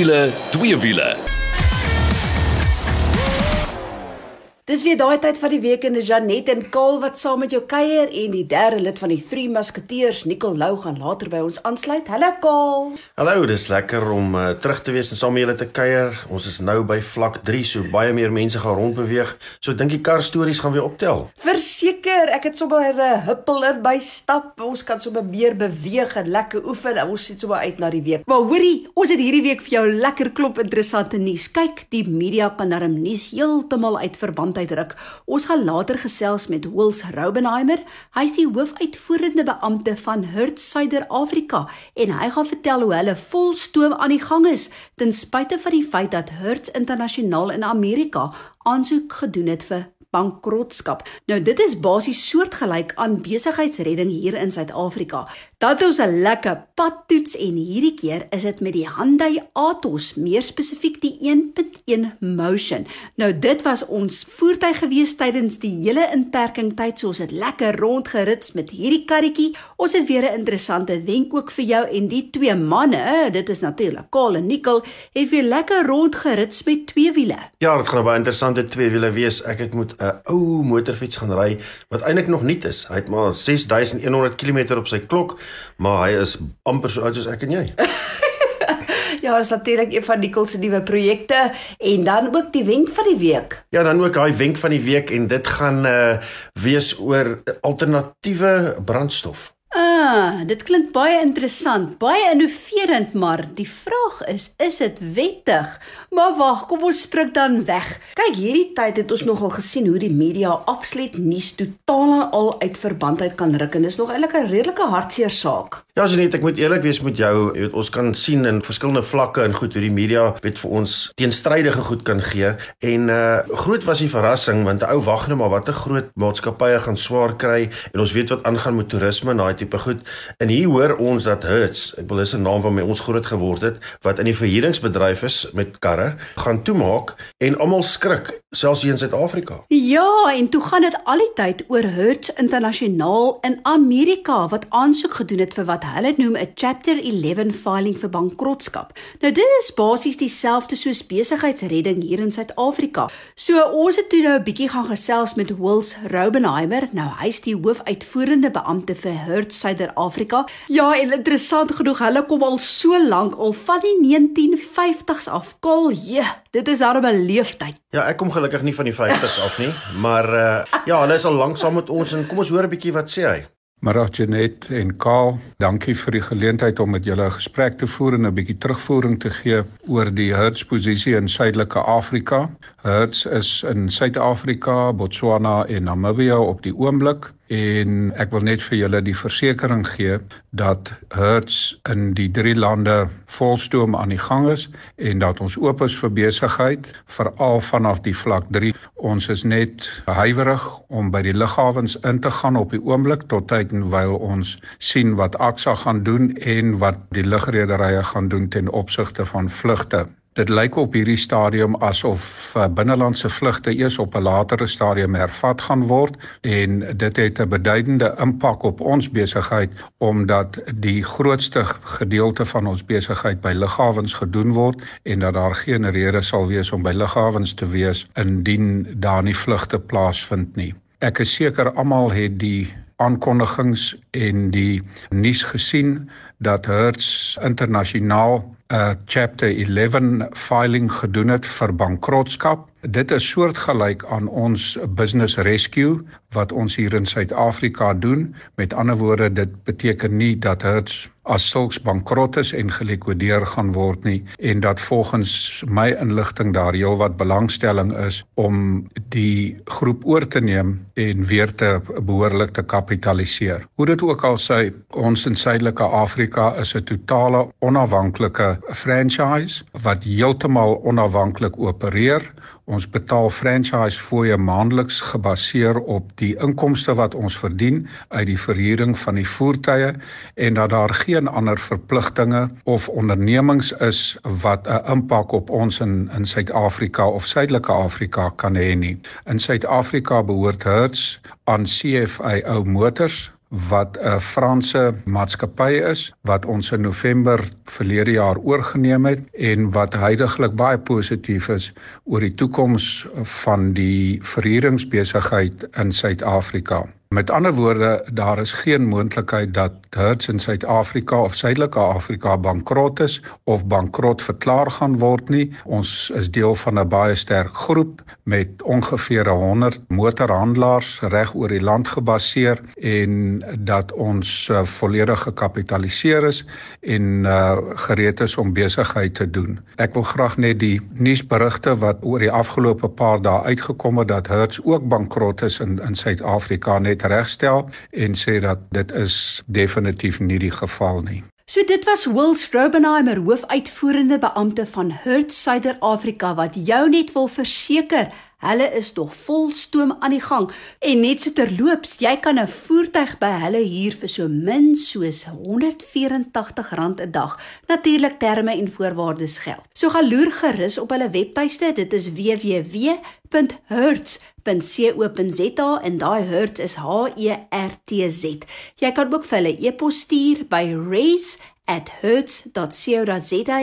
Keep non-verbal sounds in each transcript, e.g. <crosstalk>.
wiele, twee wiele. Dis weer daai tyd van die week en Janet en Kaal wat saam met jou kuier en die derde lid van die Three Musketeers, Nicol Lou gaan later by ons aansluit. Hallo Kaal. Hallo, dis lekker om uh, terug te wees en saam met julle te kuier. Ons is nou by vlak 3, so baie meer mense gaan rondbeweeg. So dink die kar stories gaan weer optel. Verseker, ek het sommer 'n uh, huppel in by stap. Ons kan sommer meer beweeg en lekker oefen. Ons sien sommer uit na die week. Maar hoorie, ons het hierdie week vir jou lekker klop interessante nuus. Kyk, die media kan darm nuus heeltemal uit verband uitruk. Ons gaan later gesels met Wils Roubenheimer. Hy's die hoofuitvoerende beampte van Hertz Suider-Afrika en hy gaan vertel hoe hulle vol stoom aan die gang is ten spyte van die feit dat Hertz internasionaal in Amerika aansoek gedoen het vir bankrotskap. Nou dit is basies soortgelyk aan besigheidsredding hier in Suid-Afrika. Dat ons 'n lekker padtoets en hierdie keer is dit met die Hyundai Atos, meer spesifiek die 1.1 Motion. Nou dit was ons voertuig gewees tydens die hele inperking tyd, so ons het lekker rondgerits met hierdie karretjie. Ons het weer 'n interessante wenk ook vir jou en die twee manne, dit is natuurlik Kaal en Nicol, het weer lekker rondgerits met twee wiele. Ja, dit gaan baie interessante twee wiele wees. Ek het moet 'n ou motorfiets gaan ry wat eintlik nog nuut is. Hy het maar 6100 km op sy klok maar hy is amper so oud soos ek en jy. <laughs> ja, is natuurlik een van Nicole se nuwe projekte en dan ook die wenk van die week. Ja, dan ook daai wenk van die week en dit gaan uh wees oor alternatiewe brandstof. Ah, dit klink baie interessant, baie innoverend, maar die vraag is, is dit wettig? Maar wag, kom ons spring dan weg. Kyk, hierdie tyd het ons nogal gesien hoe die media absoluut nuus totaal en al uit verband uit kan ruk en dis nog eintlik 'n redelike hartseer saak. Ja, Janet, ek moet eerlik wees met jou, jy weet ons kan sien in verskillende vlakke en goed hoe die media weet vir ons teenstrydige goed kan gee en uh groot was die verrassing want 'n ou wag net maar watter groot maatskappye gaan swaar kry en ons weet wat aangaan met toerisme en daai tipe goed goed. En hier hoor ons dat Hertz, ek wil dis 'n naam waarmee ons groot geword het, wat in die verhuuringsbedryf is met karre, gaan toemaak en almal skrik, selfs hier in Suid-Afrika. Ja, en toe gaan dit al die tyd oor Hertz internasionaal in Amerika wat aansoek gedoen het vir wat hulle noem 'n Chapter 11 filing vir bankrotskap. Nou dit is basies dieselfde soos besigheidsredding hier in Suid-Afrika. So ons het toe nou 'n bietjie gaan gesels met Wils Roubenheimer. Nou hy's die hoofuitvoerende beampte vir Hertz Suid-Afrika. Ja, en interessant genoeg, hulle kom al so lank al van die 1950s af. Kol, ja, dit is darem 'n leeftyd. Ja, ek kom gelukkig nie van die 50s af nie, maar uh, ja, hulle is al lank saam met ons en kom ons hoor 'n bietjie wat sê hy. Middag Janet en Kaal, dankie vir die geleentheid om met julle 'n gesprek te voer en 'n bietjie terugvoering te gee oor die Hertz posisie in Suidelike Afrika. Hertz is in Suid-Afrika, Botswana en Namibië op die oomblik en ek wil net vir julle die versekering gee dat Hertz in die drie lande volstoom aan die gang is en dat ons oop is vir besigheid veral vanaf die vlak 3 ons is net huiwerig om by die lughawens in te gaan op die oomblik tot tyd en wyl ons sien wat Aksa gaan doen en wat die lugrederye gaan doen ten opsigte van vlugte Dit lyk op hierdie stadium asof uh, binnelandse vlugte eers op 'n latere stadium hervat gaan word en dit het 'n beduidende impak op ons besigheid omdat die grootste gedeelte van ons besigheid by lughawens gedoen word en dat daar geen rede sal wees om by lughawens te wees indien daar nie vlugte plaasvind nie. Ek is seker almal het die aankondigings en die nuus gesien dat Hertz internasionaal 'n chapter 11 filing gedoen het vir bankrotskap. Dit is soortgelyk aan ons business rescue wat ons hier in Suid-Afrika doen. Met ander woorde, dit beteken nie dat Hertz as sulks bankrot is en gelikwideer gaan word nie en dat volgens my inligting daar heelwat belangstelling is om die groep oor te neem en weer te behoorlik te kapitaliseer. Hoe dit ook al sê, ons in Suidelike Afrika is 'n totale onafhanklike franchise wat heeltemal onafhanklik opereer. Ons betaal franchise fooie maandeliks gebaseer op die inkomste wat ons verdien uit die verhuuring van die voertuie en dat daar geen ander verpligtinge of ondernemings is wat 'n impak op ons in in Suid-Afrika of Suidelike Afrika kan hê nie. In Suid-Afrika behoort Hertz aan CFAO Motors wat 'n Franse maatskappy is wat ons in November verlede jaar oorgeneem het en wat heidaglik baie positief is oor die toekoms van die verhuuringsbesigheid in Suid-Afrika. Met ander woorde, daar is geen moontlikheid dat Hertz in Suid-Afrika of Suidelike Afrika bankrot is of bankrot verklaar gaan word nie. Ons is deel van 'n baie sterk groep met ongeveer 100 motorhandelaars reg oor die land gebaseer en dat ons uh, volledig gekapitaliseer is en uh, gereed is om besigheid te doen. Ek wil graag net die nuusberigte wat oor die afgelope paar dae uitgekom het dat Hertz ook bankrot is in in Suid-Afrika net net regstel en sê dat dit is definitief nie die geval nie. So dit was Will Strobenheimer, hoofuitvoerende beampte van Hertz Suider-Afrika wat jou net wil verseker Hulle is nog vol stoom aan die gang en net so terloops, jy kan 'n voertuig by hulle huur vir so min soos R184 'n dag. Natuurlik terme en voorwaardes geld. So gaan loer gerus op hulle webtuiste, dit is www.hertz.co.za en daai hertz is H E R T Z. Jy kan ook vir hulle e-pos stuur by race @hertz.co.za.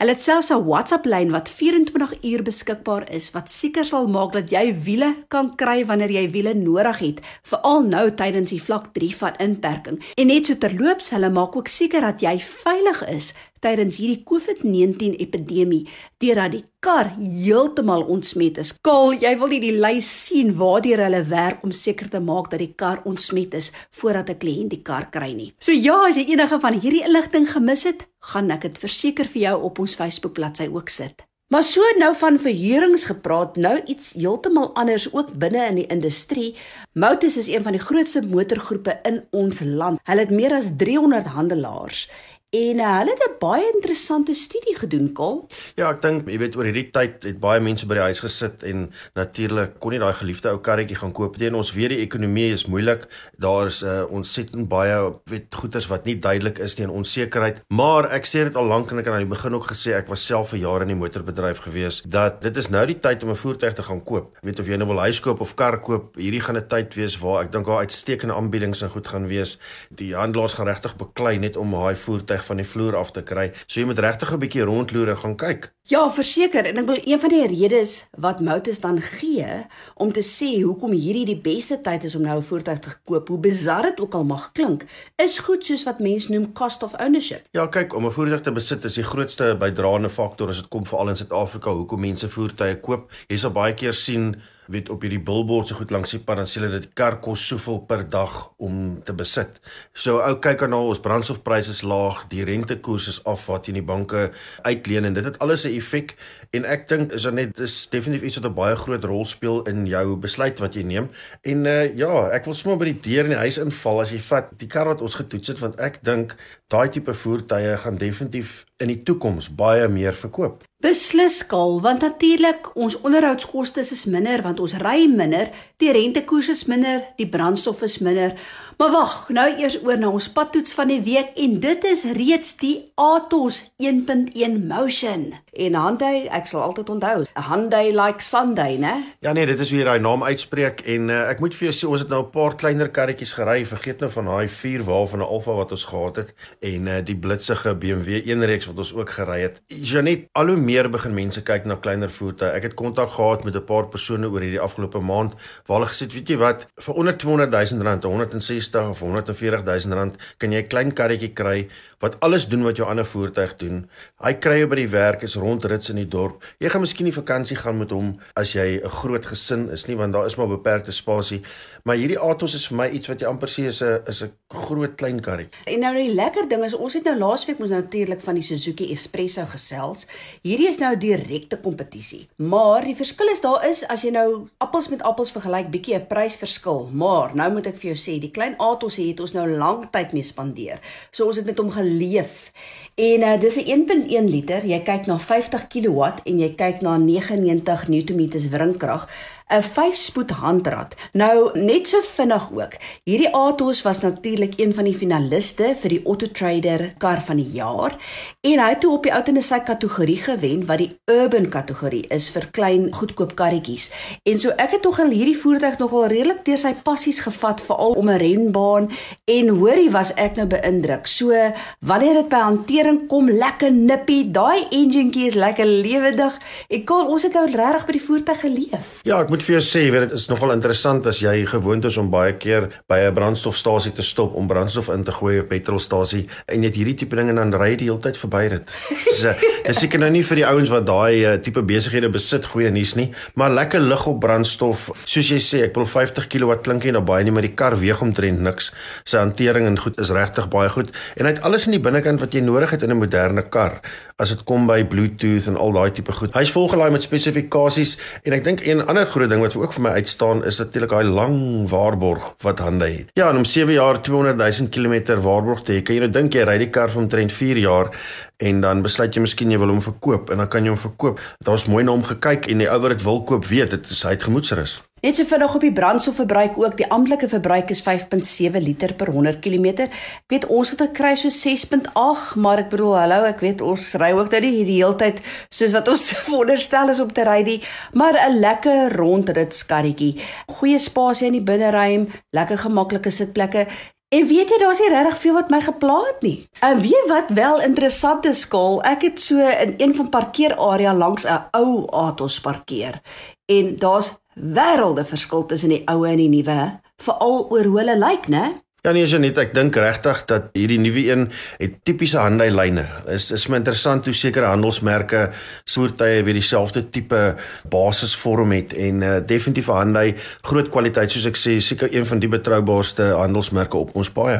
Hulle het selfs 'n WhatsApp lyn wat 24 uur beskikbaar is wat seker sal maak dat jy wiele kan kry wanneer jy wiele nodig het, veral nou tydens die vlak 3 van inperking. En net so terloops, hulle maak ook seker dat jy veilig is tydens hierdie COVID-19 epidemie deurdat die kar heeltemal ontsmet is. Kol, jy wil nie die lys sien waardeur hulle werk om seker te maak dat die kar ontsmet is voordat 'n kliënt die kar kry nie. So ja, as jy enige van hierdie inligting gemis het, gaan ek dit verseker vir jou op ons Facebook bladsy ook sit. Maar so nou van verhuurings gepraat, nou iets heeltemal anders ook binne in die industrie. Motus is een van die grootste motorgroepe in ons land. Hulle het meer as 300 handelaars En uh, hulle het 'n baie interessante studie gedoen, Kol. Ja, ek dink jy weet oor hierdie tyd het baie mense by die huis gesit en natuurlik kon nie daai geliefde ou karretjie gaan koop nie. Ons weet die ekonomie is moeilik. Daar is 'n uh, ontsettend baie weet goeders wat nie duidelik is nie en onsekerheid. Maar ek sê dit al lank en ek het aan die begin ook gesê ek was self vir jare in die motorbedryf gewees dat dit is nou die tyd om 'n voertuig te gaan koop. Weet of jy nou wil huis koop of kar koop, hierdie gaan 'n tyd wees waar ek dink daar uitstekende aanbiedings en goed gaan wees. Die handelaars gaan regtig beklei net om daai voertuig weg van die vloer af te kry. So jy moet regtig 'n bietjie rondloer en gaan kyk. Ja, verseker en ek wil een van die redes wat Motus dan gee om te sê hoekom hierdie die beste tyd is om nou 'n voertuig te koop, hoe bizar dit ook al mag klink, is goed soos wat mense noem cost of ownership. Ja, kyk, om 'n voertuig te besit is die grootste bydraende faktor as dit kom veral in Suid-Afrika hoekom mense voertuie koop. Sal baie keer sien weet op hierdie billboards so goed langs die pad dan sê hulle dat die kar kos soveel per dag om te besit. So ou kyk aan ons brandstofpryse is laag, die rentekoers is af wat jy in die banke uitleen en dit het alles 'n effek en ek dink is dan net is definitief iets wat 'n baie groot rol speel in jou besluit wat jy neem. En uh, ja, ek wil sommer by die deur in die huis inval as jy vat die kar wat ons getoets het want ek dink daai tipe voertuie gaan definitief in die toekoms baie meer verkoop. Beslis skaal want natuurlik ons onderhoudskoste is minder want ons ry minder, die rentekoers is minder, die brandstof is minder. Maar wag, nou eers oor na ons padtoets van die week en dit is reeds die Atos 1.1 Motion. En Hyundai, ek sal altyd onthou, Hyundai like Sunday, né? Ja nee, dit is hoe jy daai naam uitspreek en uh, ek moet vir jou sê ons het nou 'n paar kleiner karretjies gery, vergeet nou van daai 4 wa van 'n Alfa wat ons gehad het en uh, die blitsige BMW 1 reeks wat ons ook gery het. Janet, al hoe meer begin mense kyk na kleiner voertuie. Ek het kontak gehad met 'n paar persone oor hierdie afgelope maand waar hulle gesê het, weet jy wat, vir onder 200 000 rand, 160 160 of 140 000 rand kan jy 'n klein karretjie kry wat alles doen wat jou ander voertuig doen. Hy kry jou by die werk, is rondrits in die dorp. Jy gaan miskien nie vakansie gaan met hom as jy 'n groot gesin is nie, want daar is maar beperkte spasie. Maar hierdie Atos is vir my iets wat jy amper sê is 'n is 'n groot klein karretjie. En nou die lekker ding is ons het nou laasweek mos natuurlik van die Suzuki Espresso gesels. Hierdie is nou direkte kompetisie. Maar die verskil is daar is as jy nou appels met appels vergelyk, bietjie 'n prysverskil. Maar nou moet ek vir jou sê, die klein Atos het ons nou lank tyd mee spandeer. So ons het met hom geleef. En uh, dis 'n 1.1 liter. Jy kyk na 50 kW en jy kyk na 99 Nm wringkrag. 'n 5-spoed handrat. Nou net so vinnig ook. Hierdie Atos was natuurlik een van die finaliste vir die Auto Trader kar van die jaar en hy het toe op die oud en sy kategorie gewen wat die urban kategorie is vir klein goedkoop karretjies. En so ek het tog al hierdie voertuig nogal redelik deur sy passies gevat veral om 'n renbaan en hoorie was ek nou beïndruk. So wanneer dit by hantering kom, lekker nippie, daai enjinkie is lekker lewendig. Ek kon ons het nou regtig by die voertuig geleef. Ja, ek moet moet vir jou sê, weet dit is nogal interessant as jy gewoond is om baie keer by 'n brandstofstasie te stop om brandstof in te gooi op 'n petrolstasie en jy het hierdie tipe dinge dan ry die hele tyd verby dit. So, <laughs> dis seker nou nie vir die ouens wat daai uh, tipe besighede besit goeie nuus nie, maar lekker lig op brandstof. Soos jy sê, ek wil 50 kW klink nie nou baie nie, maar die kar weeg omtrent niks. Sy hantering en goed is regtig baie goed en hy het alles in die binnekant wat jy nodig het in 'n moderne kar as dit kom by Bluetooth en al daai tipe goed. Hy's volgelaai met spesifikasies en ek dink een ander groot ding wat ook vir my uitstaan is natuurlik daai lang waarborg wat Hyundai het. Ja, en om 7 jaar 200 000 km waarborg te hê, kan jy nou dink jy ry die kar vir omtrent 4 jaar en dan besluit jy miskien jy wil hom verkoop en dan kan jy hom verkoop. Daar's mooi na hom gekyk en die ou wat dit wil koop weet dit is hy het gemoedsrus. Net so vinnig op die brandstofverbruik ook. Die amptelike verbruik is 5.7 liter per 100 km. Ek weet ons het gekry so 6.8, maar ek bedoel hallo, ek weet ons ry ook nou nie die hele tyd soos wat ons <laughs> veronderstel is om te ry nie, maar 'n lekker rondritskarretjie. Goeie spasie in die binneruim, lekker gemaklike sitplekke. En weet jy daar's nie regtig veel wat my gepla het nie. En weet wat wel interessant is, skaal, ek het so in een van parkeerarea langs 'n ou Atos parkeer. En daar's wêrelde verskil tussen die ou en die nuwe, veral oor hoe hulle lyk, né? Ja nee, Janet, ek dink regtig dat hierdie nuwe een het tipiese Hyundai lyne. Is is my interessant hoe sekere handelsmerke soortye weer dieselfde tipe basisvorm het en uh, definitief Hyundai groot kwaliteit soos ek sê, seker een van die betroubaarste handelsmerke op ons paaie.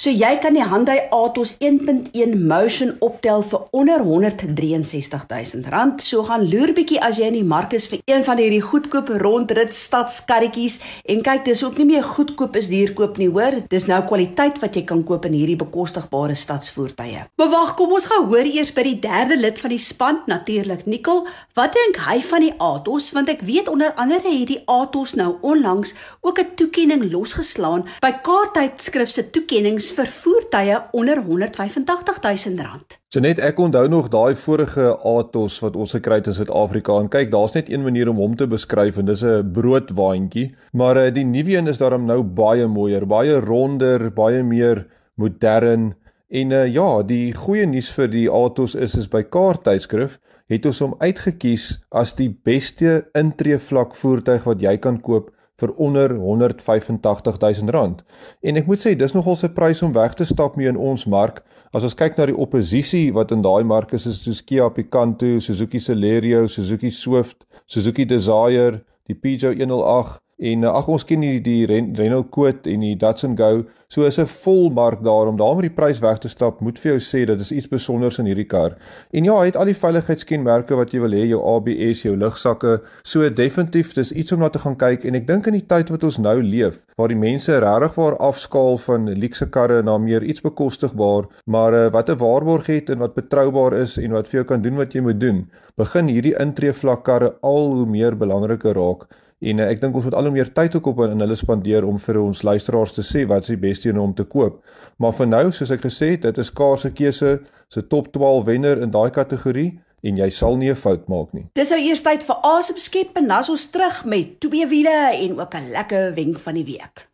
So jy kan die Hyundai Atos 1.1 Motion optel vir onder 163 000 rand. So gaan loer bietjie as jy in die mark is vir een van hierdie goedkoop rondrit stadskarretjies en kyk, dis ook nie meer goedkoop is duurkoop nie, hoor. Dis Dis nou kwaliteit wat jy kan koop in hierdie bekostigbare stadsvoertuie. Maar wag, kom ons gaan hoor eers by die derde lid van die span, natuurlik Nikkel. Wat dink hy van die Atos? Want ek weet onder andere het die Atos nou onlangs ook 'n toekenning losgeslaan by Kaarttydskrif se toekennings vir voertuie onder 185 000 rand. So net ek onthou nog daai vorige Atos wat ons gekry het in Suid-Afrika. En kyk daar's net een manier om hom te beskryf en dis 'n broodwaandjie. Maar uh, die nuwe een is daarom nou baie mooier baie ronder baie meer modern. En uh, ja die goeie nuus vir die Atos is is by kaarttydskrif het ons hom uitgekies as die beste intree vlak voertuig wat jy kan koop vir onder 185 000 rand. En ek moet sê dis nogal 'n prys om weg te stap mee in ons mark. As ons kyk na die oppositie wat in daai mark is, is soos Kia Picanto, Suzuki Celerio, Suzuki Swift, Suzuki Desire, die Peugeot 108 En eh, ag ons ken die die Renault Kwid en die Datsun Go, so is 'n vol mark daar om daarmee die prys weg te stap. Moet vir jou sê dat is iets spesiaals in hierdie kar. En ja, hy het al die veiligheidskenmerke wat jy wil hê, jou ABS, jou lugsakke. So definitief, dis iets om na te gaan kyk en ek dink in die tyd wat ons nou leef, waar die mense regtig waar afskaal van luukse karre na meer iets bekostigbaar, maar uh, wat 'n waarborg het en wat betroubaar is en wat vir jou kan doen wat jy moet doen, begin hierdie intree vlak karre al hoe meer belangriker raak. En uh, ek dink ons moet al hoe meer tyd ook op in hulle spandeer om vir ons luisteraars te sê wat is die beste een om te koop. Maar vir nou, soos ek gesê het, dit is Kaar se keuse, se top 12 wenner in daai kategorie en jy sal nie 'n fout maak nie. Dis nou eers tyd vir asemskep en dan is ons terug met twee wiele en ook 'n lekker wenk van die week.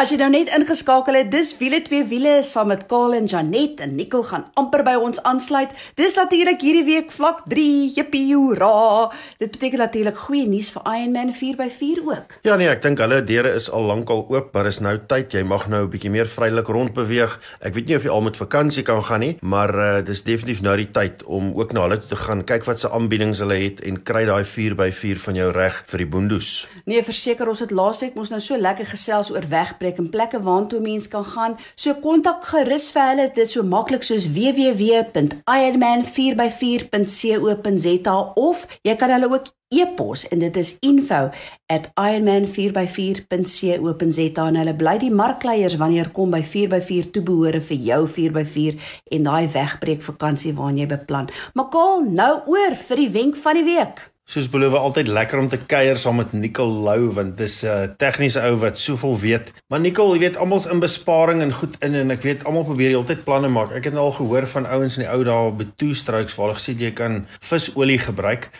As jy nou net ingeskakel het, dis wiele twee wiele saam met Karl en Janet en Nicole gaan amper by ons aansluit. Dis natuurlik hierdie week vlak 3, jippie hoera. Dit beteken natuurlik goeie nuus vir Ironman 4x4 ook. Ja nee, ek dink hulle deure is al lankal oop, maar is nou tyd jy mag nou 'n bietjie meer vrylik rondbeweeg. Ek weet nie of jy al met vakansie kan gaan nie, maar uh, dis definitief nou die tyd om ook na hulle toe te gaan, kyk wat se aanbiedings hulle het en kry daai 4x4 van jou reg vir die boondoes. Nee, verseker ons het laasweek mos nou so lekker gesels oor wegbreek plek en plekke waartoe mens kan gaan. So kontak gerus vir hulle, dit is so maklik soos www.ironman4x4.co.za of jy kan hulle ook e-pos en dit is info@ironman4x4.co.za en hulle bly die markleiers wanneer kom by 4x4 toebehore vir jou 4x4 en daai wegbreek vakansie waarna jy beplan. Maar Kaal, nou oor vir die wenk van die week. Soos beloof altyd lekker om te kuier saam met Nicole Lou want dis 'n uh, tegniese ou wat soveel weet. Maar Nicole, jy weet almal's in besparing en goed in en ek weet almal probeer die hele tyd planne maak. Ek het nou al gehoor van ouens in die ou dae by Two Strokes waar hulle gesê jy kan visolie gebruik.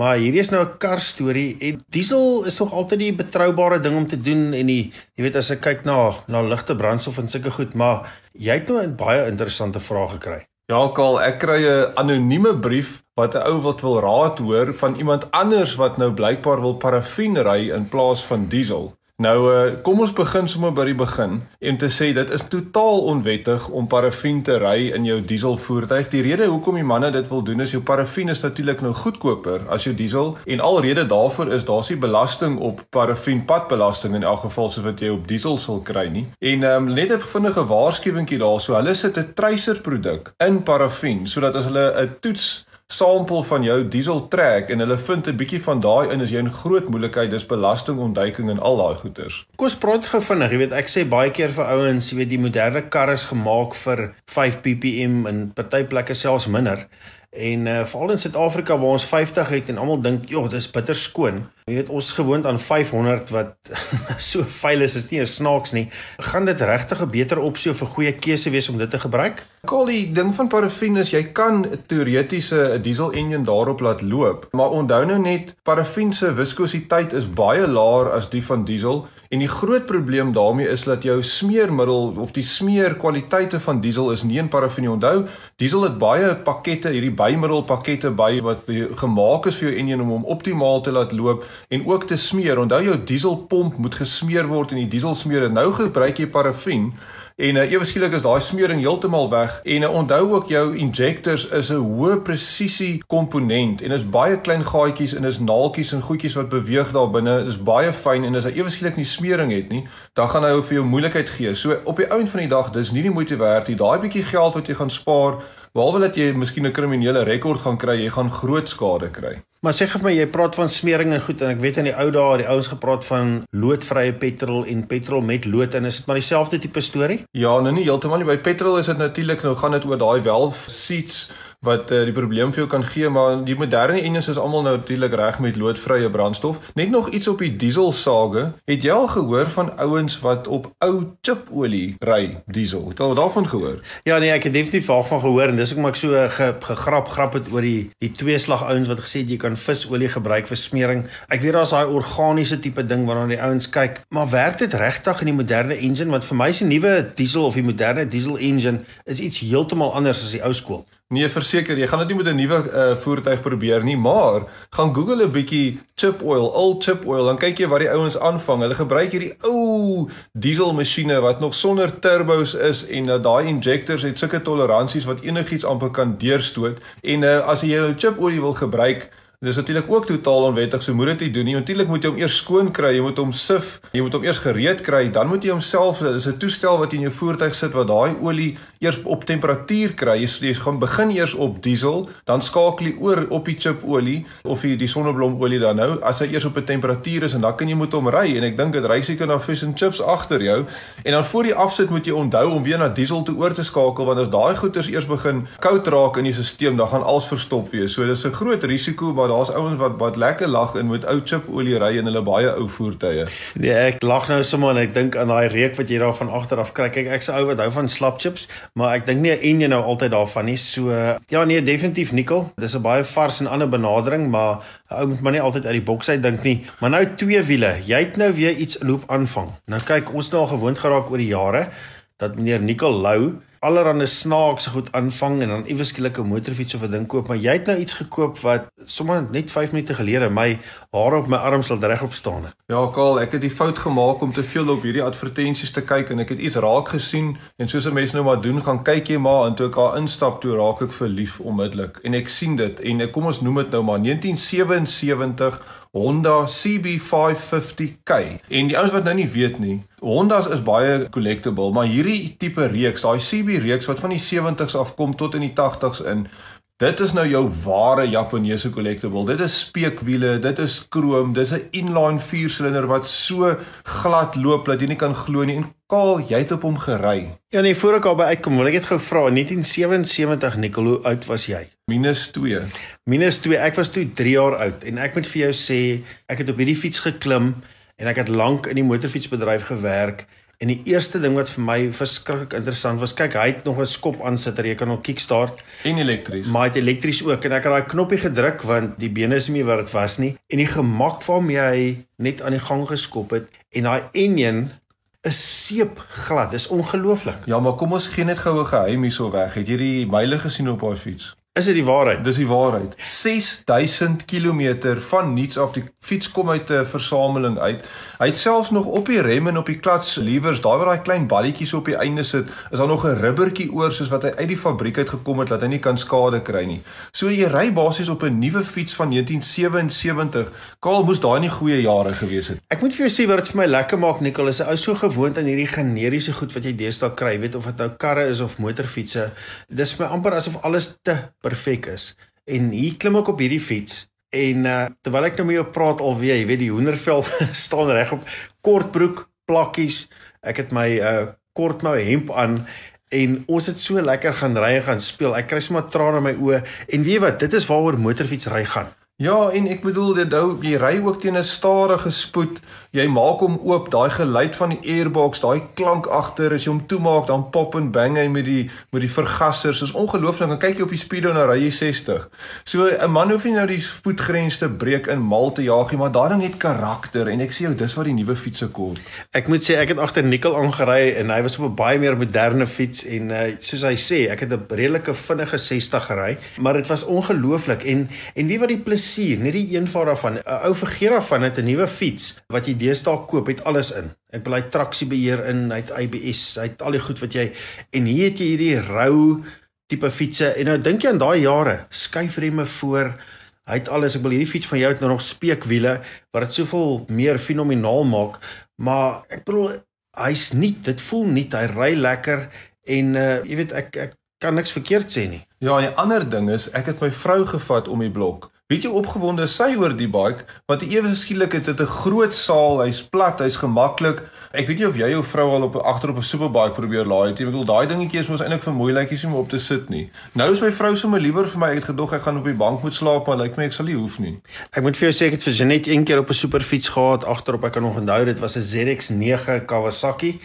Maar hierdie is nou 'n kar storie en diesel is nog altyd die betroubare ding om te doen en die jy weet as ek kyk na na ligte brandstof en sulke goed, maar jy het nou 'n baie interessante vraag gekry. Ja, Karl, ek kry 'n anonieme brief wat 'n ou wat wil raad hoor van iemand anders wat nou blykbaar wil parafin ry in plaas van diesel. Nou uh, kom ons begin sommer by die begin en te sê dit is totaal onwettig om parafin te ry in jou dieselvoertuig. Die rede hoekom die manne dit wil doen is jou parafin is natuurlik nou goedkoper as jou diesel en alrede daarvoor is daar se belasting op parafin padbelasting in elk geval soos wat jy op diesel sal kry nie. En um, net 'n vinnige waarskuwingkie daarso, hulle sit 'n tracer produk in parafin sodat as hulle 'n toets sample van jou diesel trek en hulle vind 'n bietjie van daai in as jy 'n groot moeilikheid dis belastingontduiking en al daai goeters. Kom ons praat gou vinnig, jy weet ek sê baie keer vir ouens, jy weet die moderne karre is gemaak vir 5 ppm en party plekke selfs minder. En uh, veral in Suid-Afrika waar ons 50 het en almal dink, "Joh, dis bitter skoon." Jy weet ons gewoond aan 500 wat <laughs> so vuil is, is nie 'n snaaks nie. Gaan dit regtig 'n beter opsie of 'n goeie keuse wees om dit te gebruik? Kali, ding van parafin is jy kan teoretiese 'n diesel enjin daarop laat loop, maar onthou nou net parafin se viskositeit is baie laer as die van diesel. En die groot probleem daarmee is dat jou smeermiddel of die smeerkwaliteite van diesel is nie in parafin nie. Onthou, diesel het baie pakkette, hierdie bymiddelpakkette by wat gemaak is vir jou enjin om hom optimaal te laat loop en ook te smeer. Onthou jou dieselpomp moet gesmeer word en die diesel smeer. Nou gebruik jy parafin En uh, ewe skielik is daai smering heeltemal weg en uh, onthou ook jou injectors is 'n hoë presisie komponent en is baie klein gaatjies en is naaltjies en goedjies wat beweeg daar binne. Dit is baie fyn en as hy ewe skielik nie smering het nie, dan gaan hy vir jou moeilikheid gee. So op die ount van die dag, dis nie die moeite werd nie. Daai bietjie geld wat jy gaan spaar, behalwe dat jy miskien 'n kriminele rekord gaan kry, jy gaan groot skade kry. Maar sê vir my, jy praat van smering en goed en ek weet in die ou dae het die ouens gepraat van loodvrye petrol en petrol met lood en is dit maar dieselfde tipe storie? Ja, nou nie heeltemal nie. By petrol is dit natuurlik nou gaan dit oor daai valve seats wat uh, die probleem vir jou kan gee maar die moderne engines is almal nou natuurlik reg met loodvrye brandstof. Net nog iets op die diesel sage het jy al gehoor van ouens wat op ou chipolie ry diesel? Het al daarvan gehoor? Ja nee ek het definitief daarvan gehoor en dis hoekom ek so ge, gegrap grap het oor die die tweeslag ouens wat gesê het jy kan visolie gebruik vir smering. Ek weet daar's daai organiese tipe ding waarna die ouens kyk maar werk dit regtig in die moderne engine? Want vir my is die nuwe diesel of die moderne diesel engine is iets heeltemal anders as die ou skool Nee, verseker, jy gaan dit nie met 'n nuwe uh, voertuig probeer nie, maar gaan Google 'n bietjie chip oil, old chip oil, dan kyk jy wat die ouens aanvang. Hulle gebruik hierdie ou diesel masjiene wat nog sonder turbos is en uh, daai injectors het sulke toleransies wat enigiets amper kan deurstoot. En uh, as jy jou chip olie wil gebruik, Dis natuurlik ook totaal onwettig, so moet dit nie doen nie. Natuurlik moet jy hom eers skoon kry, jy moet hom sif, jy moet hom eers gereed kry, dan moet jy homself, dis 'n toestel wat in jou voertuig sit wat daai olie eers op temperatuur kry. Jy, jy gaan begin eers op diesel, dan skakel jy oor op die chip olie of die, die sonneblomolie dan nou. As hy eers op 'n temperatuur is en dan kan jy moet hom ry en ek dink dit ry seker na fish and chips agter jou. En dan voor jy afsit moet jy onthou om weer na diesel te oor te skakel want as daai goeters eers begin koud raak in die stelsel, dan gaan alles verstop wees. So dis 'n groot risiko maar daar's ouens wat wat lekker lag en met ou chip olie ry in hulle baie ou voertuie. Nee, ek lag nou sommer en ek dink aan daai reuk wat jy daar van agter af kry. Kyk, ek's ou wat hou van slap chips, maar ek dink nie en jy nou altyd daarvan nie. So ja, nee, definitief nikkel. Dis 'n baie vars en ander benadering, maar ou moet maar nie altyd uit die boks uit dink nie. Maar nou twee wiele. Jy het nou weer iets loop aanvang. Nou kyk, ons nou gewoond geraak oor die jare dat meneer Nikkel Lou allerhande snaakse goed aanvang en dan iewes skielik 'n motorfiets of 'n ding koop, maar jy het nou iets gekoop wat sommer net 5 minute gelede my hare op my arms laat regop staan het. Ja, Karl, ek het die fout gemaak om te veel op hierdie advertensies te kyk en ek het iets raak gesien en soos 'n mens nou maar doen, gaan kyk jy maar en toe ek daar instap toe raak ek verlief onmiddellik en ek sien dit en kom ons noem dit nou maar 1977 Honda CB550K. En die ouens wat nou nie weet nie, Hondas is baie collectible, maar hierdie tipe reeks, daai CB reeks wat van die 70s af kom tot in die 80s in Dit is nou jou ware Japaneese collectible. Dit is speekwiele, dit is krom, dis 'n inline 4-silinder wat so glad loop dat jy nie kan glo nie. En Kaal, jy het op hom gery. Ja nee, voor ek al by uitkom, wil ek net gou vra, 1977 Nicol, hoe oud was jy? Minus 2. Minus 2. Ek was toe 3 jaar oud en ek moet vir jou sê, ek het op hierdie fiets geklim en ek het lank in die motorfietsbedryf gewerk En die eerste ding wat vir my verskriklik interessant was, kyk, hy het nog 'n skop aansitter, jy kan hom kickstart en elektries. Maar hy het elektries ook en ek het daai knoppie gedruk want die bene is nie wat dit was nie en die gemak waarmee hy net aan die gang geskop het en daai enjin is seep glad. Dis ongelooflik. Ja, maar kom ons gee net gou 'n geheim hierso weg. Het jy die myle gesien op haar fiets? Is dit die waarheid? Dis die waarheid. 6000 km van niets af die fiets kom uit 'n versameling uit. Hy het selfs nog op die rem en op die klats liewers, daar waar daai klein balletjies op die einde sit, is daar nog 'n rubbertjie oor soos wat hy uit die fabriek uit gekom het dat hy nie kan skade kry nie. So jy ry basies op 'n nuwe fiets van 1977. Kaal moes daai nie goeie jare gewees het. Ek moet vir jou sê wat dit vir my lekker maak, Nicole, is ou so gewoond aan hierdie generiese goed wat jy deesdae kry, weet of dit nou karre is of motorfietsse. Dis vir my amper asof alles te perfek is. En hier klim ek op hierdie fiets En uh, terwyl ek nou met jou praat alweer, jy weet die hoendervel <laughs> staan regop, kortbroek, plakkies. Ek het my uh kortmou hemp aan en ons het so lekker gaan ry en gaan speel. Ek kry sommer trane in my oë en weet wat, dit is waaroor motorfietsry gaan. Ja, en ek bedoel dit hou jy ry ook teen 'n stadige spoed. Jy maak hom oop, daai geluid van die airbox, daai klank agter as jy hom toemaak, dan pop en bang hy met die met die vergassers. Dis ongelooflik. Dan kyk jy op die speedo nou ry jy 60. So 'n man hoef nie nou die spoedgrens te breek in mal te jaag nie, maar daai ding het karakter en ek sê jou dis wat die nuwe fietsse kos. Ek moet sê ek het agter Nikkel aangery en hy was op 'n baie meer moderne fiets en uh, soos hy sê, ek het 'n redelike vinnige 60 gery, maar dit was ongelooflik en en wie wat die plus plesier, net die eenvoud daarvan. 'n Ou vergeet daarvan het 'n nuwe fiets wat jy deesdae koop, het alles in. Ek bly traksiebeheer in, hy het ABS, hy het al die goed wat jy en hier het jy hierdie rou tipe fietsse en nou dink jy aan daai jare, skuifremme voor Hy het alles, ek wil hierdie fiets van jou het nou nog speekwiele wat dit soveel meer fenomenaal maak, maar ek bedoel hy's nie, dit voel nie, hy ry lekker en uh jy weet ek ek kan niks verkeerd sê nie. Ja, 'n ander ding is, ek het my vrou gevat om die blok. Weet jy opgewonde sy oor die bike, want ewe skielik het dit 'n groot saal, hy's plat, hy's gemaklik. Ek weet nie of jy jou vrou al op agter op 'n superbike probeer laai het nie. Ek bedoel daai dingetjie is mos eintlik vir moeilikheid om op te sit nie. Nou is my vrou sommer liewer vir my uitgedog ek gaan op die bank moet slaap, maar lyk my ek sal nie hoef nie. Ek moet vir jou sê ek het vir Janet een keer op 'n superfiets gehad agterop. Ek kan nog onthou dit was 'n ZX9 Kawasaki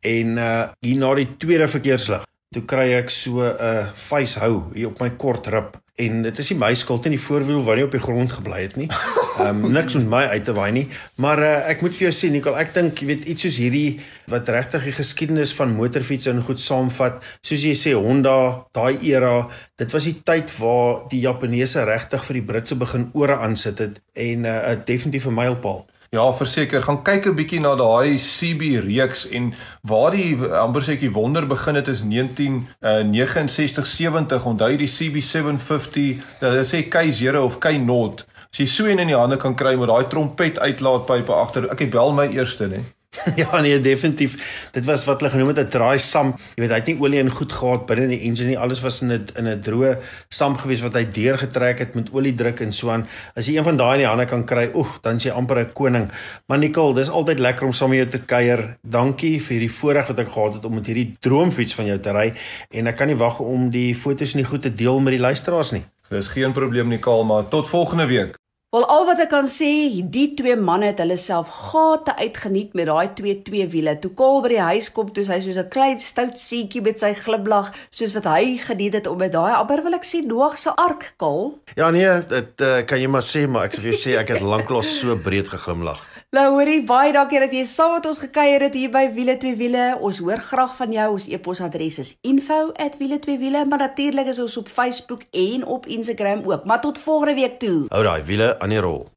en uh hier na die tweede verkeerslig toe kry ek so 'n uh, face hou hier op my kort rib en dit is nie my skuld nie die voorwiel wat nie op die grond gebly het nie. <laughs> Ehm um, niks met my uit te waai nie, maar uh, ek moet vir jou sê Nicole, ek dink jy weet iets soos hierdie wat regtig die geskiedenis van motorfiets en goed saamvat, soos jy sê Honda, daai era, dit was die tyd waar die Japaneese regtig vir die Britse begin ore aansit het en 'n uh, definitief 'n mylpaal. Ja, verseker, gaan kyk 'n bietjie na daai CB reeks en waar die amper sê ek die wonder begin het is 1969 70. Onthou die CB 750, hulle sê K0 of K0. As jy so een in die hande kan kry met daai trompet uitlaatpype agter. Ek bel my eerste, né? <laughs> ja nee definitief. Dit was wat hulle genoem het 'n dry sam jy weet hy het nie olie en goed gehad binne in die engine nie. Alles was in 'n in 'n droë sam gewees wat hy deurgetrek het met olie druk en so aan. As jy een van daai in die hande kan kry oeg dan is jy amper 'n koning. Maar Nicole dis altyd lekker om saam met jou te kuier. Dankie vir hierdie voorreg wat ek gehad het om met hierdie droomfiets van jou te ry. En ek kan nie wag om die foto's en die goed te deel met die luisteraars nie. Dis geen probleem Nicole maar tot volgende week Wel al wat ek kan sê, die twee manne het hulle self gate uitgeniet met daai twee twee wiele. Toe Kol by die huis kom, toe hy soos 'n klein stout seentjie met sy glimlag, soos wat hy geniet het om met daai amper wil ek sê Noag se ark Kol. Ja nee, dit uh, kan jy maar sê, maar ek wil vir jou sê ek het lanklaas so breed geglimlag. Nou hoorie, baie dankie dat jy saam met ons gekuier het hier by Wiele 2 Wiele. Ons hoor graag van jou. Ons e-posadres is info@wiele2wiele, maar natuurlik is ons op Facebook en op Instagram ook. Maar tot volgende week toe. Hou daai wiele aan die rol.